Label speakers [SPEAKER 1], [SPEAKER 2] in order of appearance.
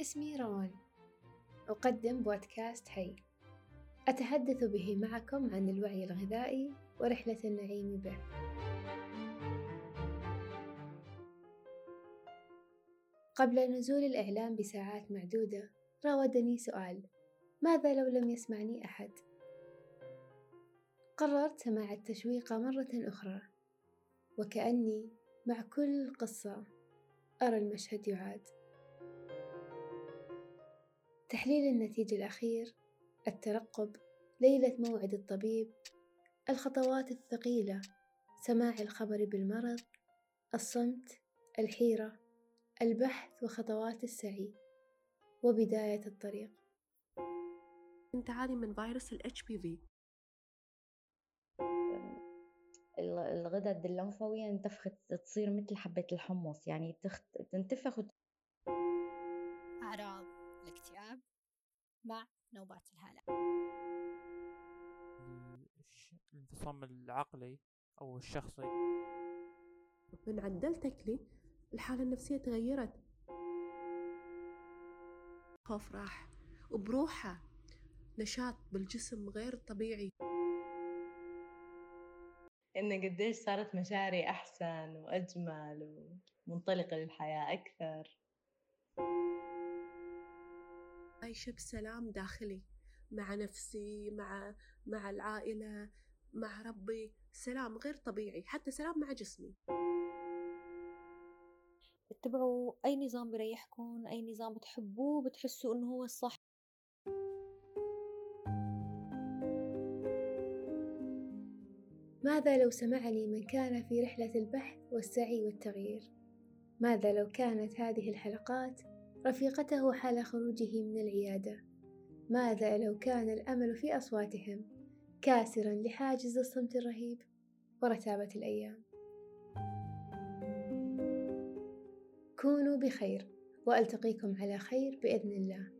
[SPEAKER 1] اسمي روان. أقدم بودكاست هي أتحدث به معكم عن الوعي الغذائي ورحلة النعيم به. قبل نزول الإعلان بساعات معدودة راودني سؤال ماذا لو لم يسمعني أحد؟ قررت سماع التشويق مرة أخرى. وكأني مع كل قصة أرى المشهد يعاد. تحليل النتيجة الأخير الترقب ليلة موعد الطبيب الخطوات الثقيلة سماع الخبر بالمرض الصمت الحيرة البحث وخطوات السعي وبداية الطريق.
[SPEAKER 2] انت عاني من فيروس ال HPV
[SPEAKER 3] الغدد اللمفاوية انتفخت تصير مثل حبة الحمص يعني تنتفخ
[SPEAKER 4] مع نوبات الهلع
[SPEAKER 5] الانفصام العقلي أو الشخصي.
[SPEAKER 2] من عدلتك لي الحالة النفسية تغيرت. خوف راح وبروحه نشاط بالجسم غير طبيعي.
[SPEAKER 6] إن قديش صارت مشاعري أحسن وأجمل ومنطلقة للحياة أكثر.
[SPEAKER 2] عايشة بسلام داخلي مع نفسي مع مع العائلة مع ربي. سلام غير طبيعي حتى سلام مع جسمي.
[SPEAKER 7] اتبعوا أي نظام بريحكم أي نظام بتحبوه بتحسوا إنه هو الصح.
[SPEAKER 1] ماذا لو سمعني من كان في رحلة البحث والسعي والتغيير؟ ماذا لو كانت هذه الحلقات رفيقته حال خروجه من العيادة؟ ماذا لو كان الأمل في أصواتهم كاسرا لحاجز الصمت الرهيب ورتابة الأيام؟ كونوا بخير وألتقيكم على خير بإذن الله